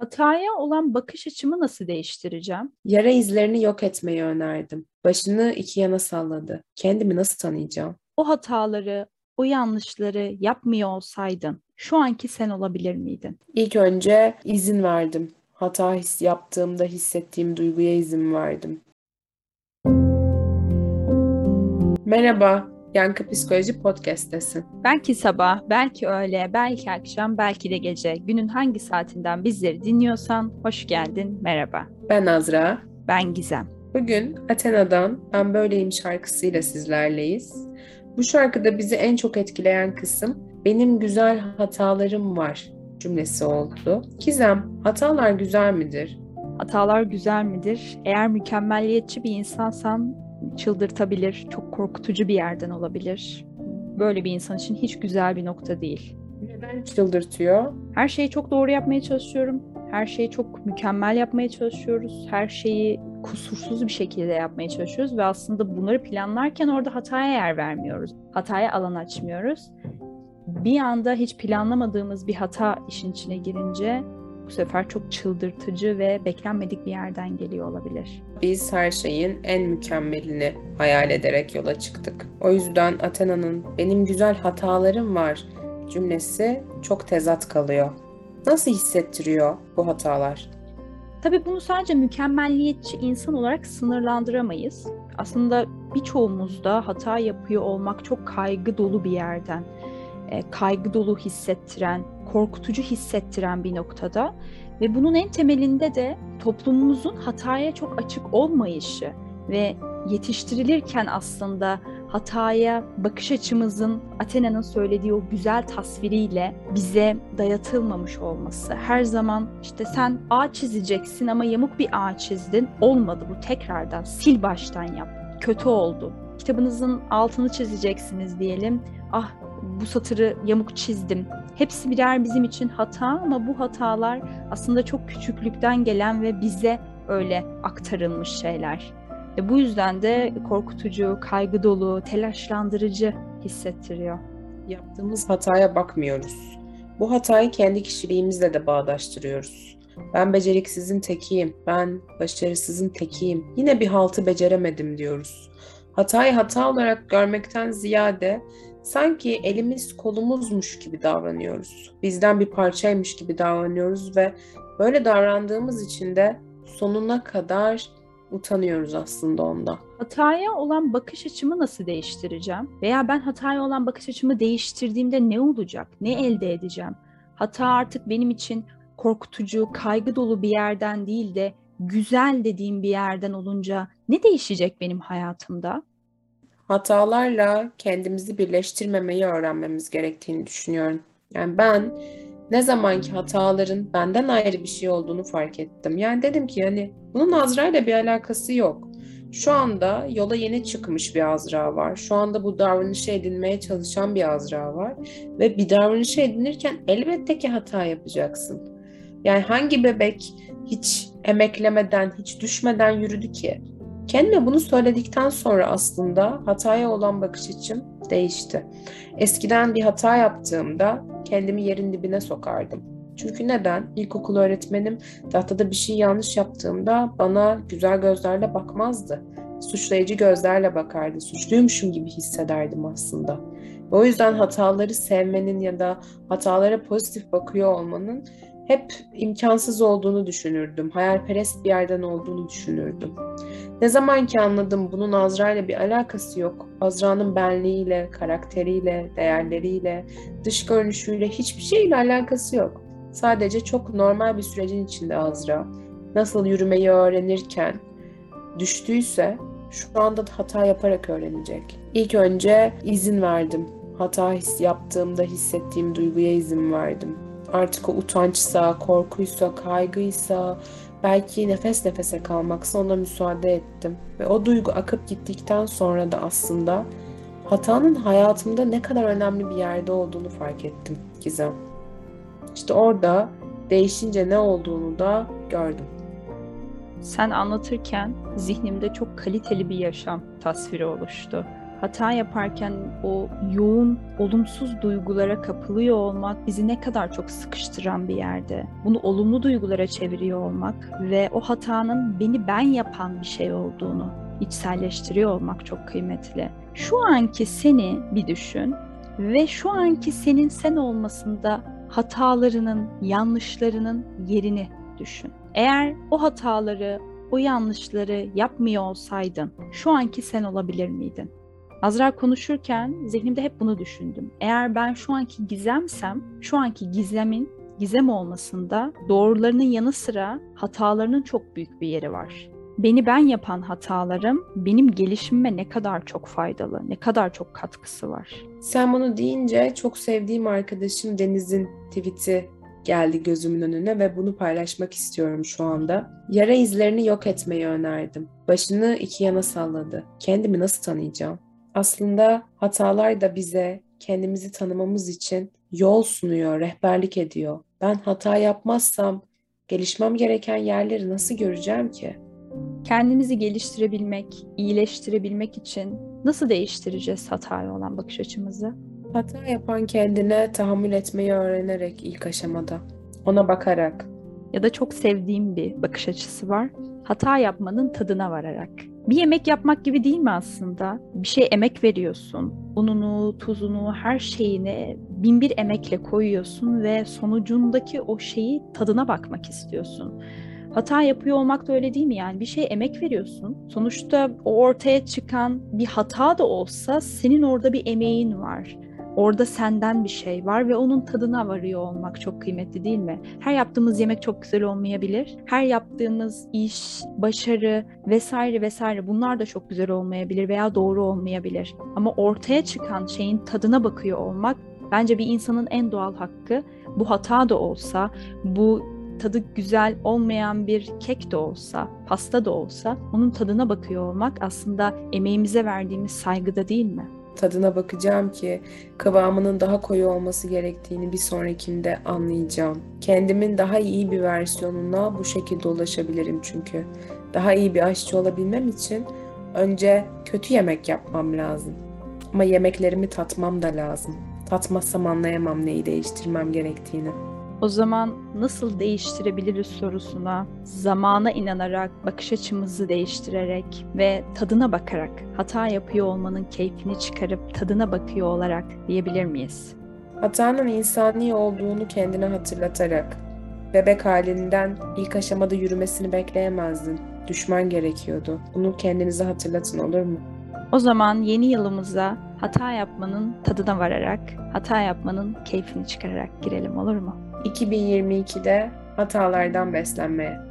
Hataya olan bakış açımı nasıl değiştireceğim? Yara izlerini yok etmeyi önerdim. Başını iki yana salladı. Kendimi nasıl tanıyacağım? O hataları, o yanlışları yapmıyor olsaydın şu anki sen olabilir miydin? İlk önce izin verdim. Hata his yaptığımda hissettiğim duyguya izin verdim. Merhaba, Yankı Psikoloji Podcast'tesin. Belki sabah, belki öğle, belki akşam, belki de gece. Günün hangi saatinden bizleri dinliyorsan hoş geldin, merhaba. Ben Azra. Ben Gizem. Bugün Athena'dan Ben Böyleyim şarkısıyla sizlerleyiz. Bu şarkıda bizi en çok etkileyen kısım benim güzel hatalarım var cümlesi oldu. Gizem, hatalar güzel midir? Hatalar güzel midir? Eğer mükemmelliyetçi bir insansan çıldırtabilir, çok korkutucu bir yerden olabilir. Böyle bir insan için hiç güzel bir nokta değil. Neden çıldırtıyor? Her şeyi çok doğru yapmaya çalışıyorum. Her şeyi çok mükemmel yapmaya çalışıyoruz. Her şeyi kusursuz bir şekilde yapmaya çalışıyoruz ve aslında bunları planlarken orada hataya yer vermiyoruz. Hataya alan açmıyoruz. Bir anda hiç planlamadığımız bir hata işin içine girince bu sefer çok çıldırtıcı ve beklenmedik bir yerden geliyor olabilir. Biz her şeyin en mükemmelini hayal ederek yola çıktık. O yüzden Athena'nın benim güzel hatalarım var cümlesi çok tezat kalıyor. Nasıl hissettiriyor bu hatalar? Tabii bunu sadece mükemmelliyetçi insan olarak sınırlandıramayız. Aslında birçoğumuzda hata yapıyor olmak çok kaygı dolu bir yerden, e, kaygı dolu hissettiren, korkutucu hissettiren bir noktada ve bunun en temelinde de toplumumuzun hataya çok açık olmayışı ve yetiştirilirken aslında hataya bakış açımızın Athena'nın söylediği o güzel tasviriyle bize dayatılmamış olması. Her zaman işte sen ağ çizeceksin ama yamuk bir ağ çizdin. Olmadı bu tekrardan sil baştan yap. Kötü oldu. Kitabınızın altını çizeceksiniz diyelim. Ah bu satırı yamuk çizdim. Hepsi birer bizim için hata ama bu hatalar aslında çok küçüklükten gelen ve bize öyle aktarılmış şeyler. Ve bu yüzden de korkutucu, kaygı dolu, telaşlandırıcı hissettiriyor. Yaptığımız hataya bakmıyoruz. Bu hatayı kendi kişiliğimizle de bağdaştırıyoruz. Ben beceriksizin tekiyim, ben başarısızın tekiyim, yine bir haltı beceremedim diyoruz. Hatayı hata olarak görmekten ziyade sanki elimiz kolumuzmuş gibi davranıyoruz. Bizden bir parçaymış gibi davranıyoruz ve böyle davrandığımız için de sonuna kadar utanıyoruz aslında ondan. Hataya olan bakış açımı nasıl değiştireceğim? Veya ben hataya olan bakış açımı değiştirdiğimde ne olacak? Ne elde edeceğim? Hata artık benim için korkutucu, kaygı dolu bir yerden değil de güzel dediğim bir yerden olunca ne değişecek benim hayatımda? Hatalarla kendimizi birleştirmemeyi öğrenmemiz gerektiğini düşünüyorum. Yani ben ne zamanki hataların benden ayrı bir şey olduğunu fark ettim. Yani dedim ki yani bunun Azra bir alakası yok. Şu anda yola yeni çıkmış bir Azra var. Şu anda bu davranışı edinmeye çalışan bir Azra var. Ve bir davranışı edinirken elbette ki hata yapacaksın. Yani hangi bebek hiç emeklemeden, hiç düşmeden yürüdü ki? Kendime bunu söyledikten sonra aslında hataya olan bakış açım değişti. Eskiden bir hata yaptığımda kendimi yerin dibine sokardım. Çünkü neden? İlkokul öğretmenim tahtada bir şey yanlış yaptığımda bana güzel gözlerle bakmazdı. Suçlayıcı gözlerle bakardı. Suçluymuşum gibi hissederdim aslında. Ve o yüzden hataları sevmenin ya da hatalara pozitif bakıyor olmanın hep imkansız olduğunu düşünürdüm. Hayalperest bir yerden olduğunu düşünürdüm. Ne zaman ki anladım bunun Azra ile bir alakası yok. Azra'nın benliğiyle, karakteriyle, değerleriyle, dış görünüşüyle hiçbir şeyle alakası yok. Sadece çok normal bir sürecin içinde Azra. Nasıl yürümeyi öğrenirken düştüyse şu anda da hata yaparak öğrenecek. İlk önce izin verdim. Hata his yaptığımda hissettiğim duyguya izin verdim. Artık o utançsa, korkuysa, kaygıysa, belki nefes nefese kalmaksa ona müsaade ettim. Ve o duygu akıp gittikten sonra da aslında hatanın hayatımda ne kadar önemli bir yerde olduğunu fark ettim Gizem. İşte orada değişince ne olduğunu da gördüm. Sen anlatırken zihnimde çok kaliteli bir yaşam tasviri oluştu. Hata yaparken o yoğun olumsuz duygulara kapılıyor olmak bizi ne kadar çok sıkıştıran bir yerde. Bunu olumlu duygulara çeviriyor olmak ve o hatanın beni ben yapan bir şey olduğunu içselleştiriyor olmak çok kıymetli. Şu anki seni bir düşün ve şu anki senin sen olmasında hatalarının, yanlışlarının yerini düşün. Eğer o hataları, o yanlışları yapmıyor olsaydın şu anki sen olabilir miydin? Azra konuşurken zihnimde hep bunu düşündüm. Eğer ben şu anki gizemsem, şu anki gizemin gizem olmasında doğrularının yanı sıra hatalarının çok büyük bir yeri var. Beni ben yapan hatalarım benim gelişimime ne kadar çok faydalı, ne kadar çok katkısı var. Sen bunu deyince çok sevdiğim arkadaşım Deniz'in tweet'i geldi gözümün önüne ve bunu paylaşmak istiyorum şu anda. Yara izlerini yok etmeyi önerdim. Başını iki yana salladı. Kendimi nasıl tanıyacağım? Aslında hatalar da bize kendimizi tanımamız için yol sunuyor, rehberlik ediyor. Ben hata yapmazsam gelişmem gereken yerleri nasıl göreceğim ki? Kendimizi geliştirebilmek, iyileştirebilmek için nasıl değiştireceğiz hataya olan bakış açımızı? Hata yapan kendine tahammül etmeyi öğrenerek ilk aşamada. Ona bakarak. Ya da çok sevdiğim bir bakış açısı var. Hata yapmanın tadına vararak. Bir yemek yapmak gibi değil mi aslında? Bir şey emek veriyorsun. Ununu, tuzunu, her şeyini bin bir emekle koyuyorsun ve sonucundaki o şeyi tadına bakmak istiyorsun. Hata yapıyor olmak da öyle değil mi? Yani bir şey emek veriyorsun. Sonuçta o ortaya çıkan bir hata da olsa senin orada bir emeğin var. Orada senden bir şey var ve onun tadına varıyor olmak çok kıymetli değil mi? Her yaptığımız yemek çok güzel olmayabilir. Her yaptığımız iş, başarı vesaire vesaire bunlar da çok güzel olmayabilir veya doğru olmayabilir. Ama ortaya çıkan şeyin tadına bakıyor olmak bence bir insanın en doğal hakkı. Bu hata da olsa, bu tadı güzel olmayan bir kek de olsa, pasta da olsa onun tadına bakıyor olmak aslında emeğimize verdiğimiz saygıda değil mi? Tadına bakacağım ki kıvamının daha koyu olması gerektiğini bir sonrakinde anlayacağım. Kendimin daha iyi bir versiyonuna bu şekilde ulaşabilirim çünkü. Daha iyi bir aşçı olabilmem için önce kötü yemek yapmam lazım. Ama yemeklerimi tatmam da lazım. Tatmazsam anlayamam neyi değiştirmem gerektiğini. O zaman nasıl değiştirebiliriz sorusuna zamana inanarak, bakış açımızı değiştirerek ve tadına bakarak, hata yapıyor olmanın keyfini çıkarıp tadına bakıyor olarak diyebilir miyiz? Hatanın insani olduğunu kendine hatırlatarak, bebek halinden ilk aşamada yürümesini bekleyemezdin. Düşman gerekiyordu. Bunu kendinize hatırlatın olur mu? O zaman yeni yılımıza hata yapmanın tadına vararak, hata yapmanın keyfini çıkararak girelim olur mu? 2022'de hatalardan beslenmeye.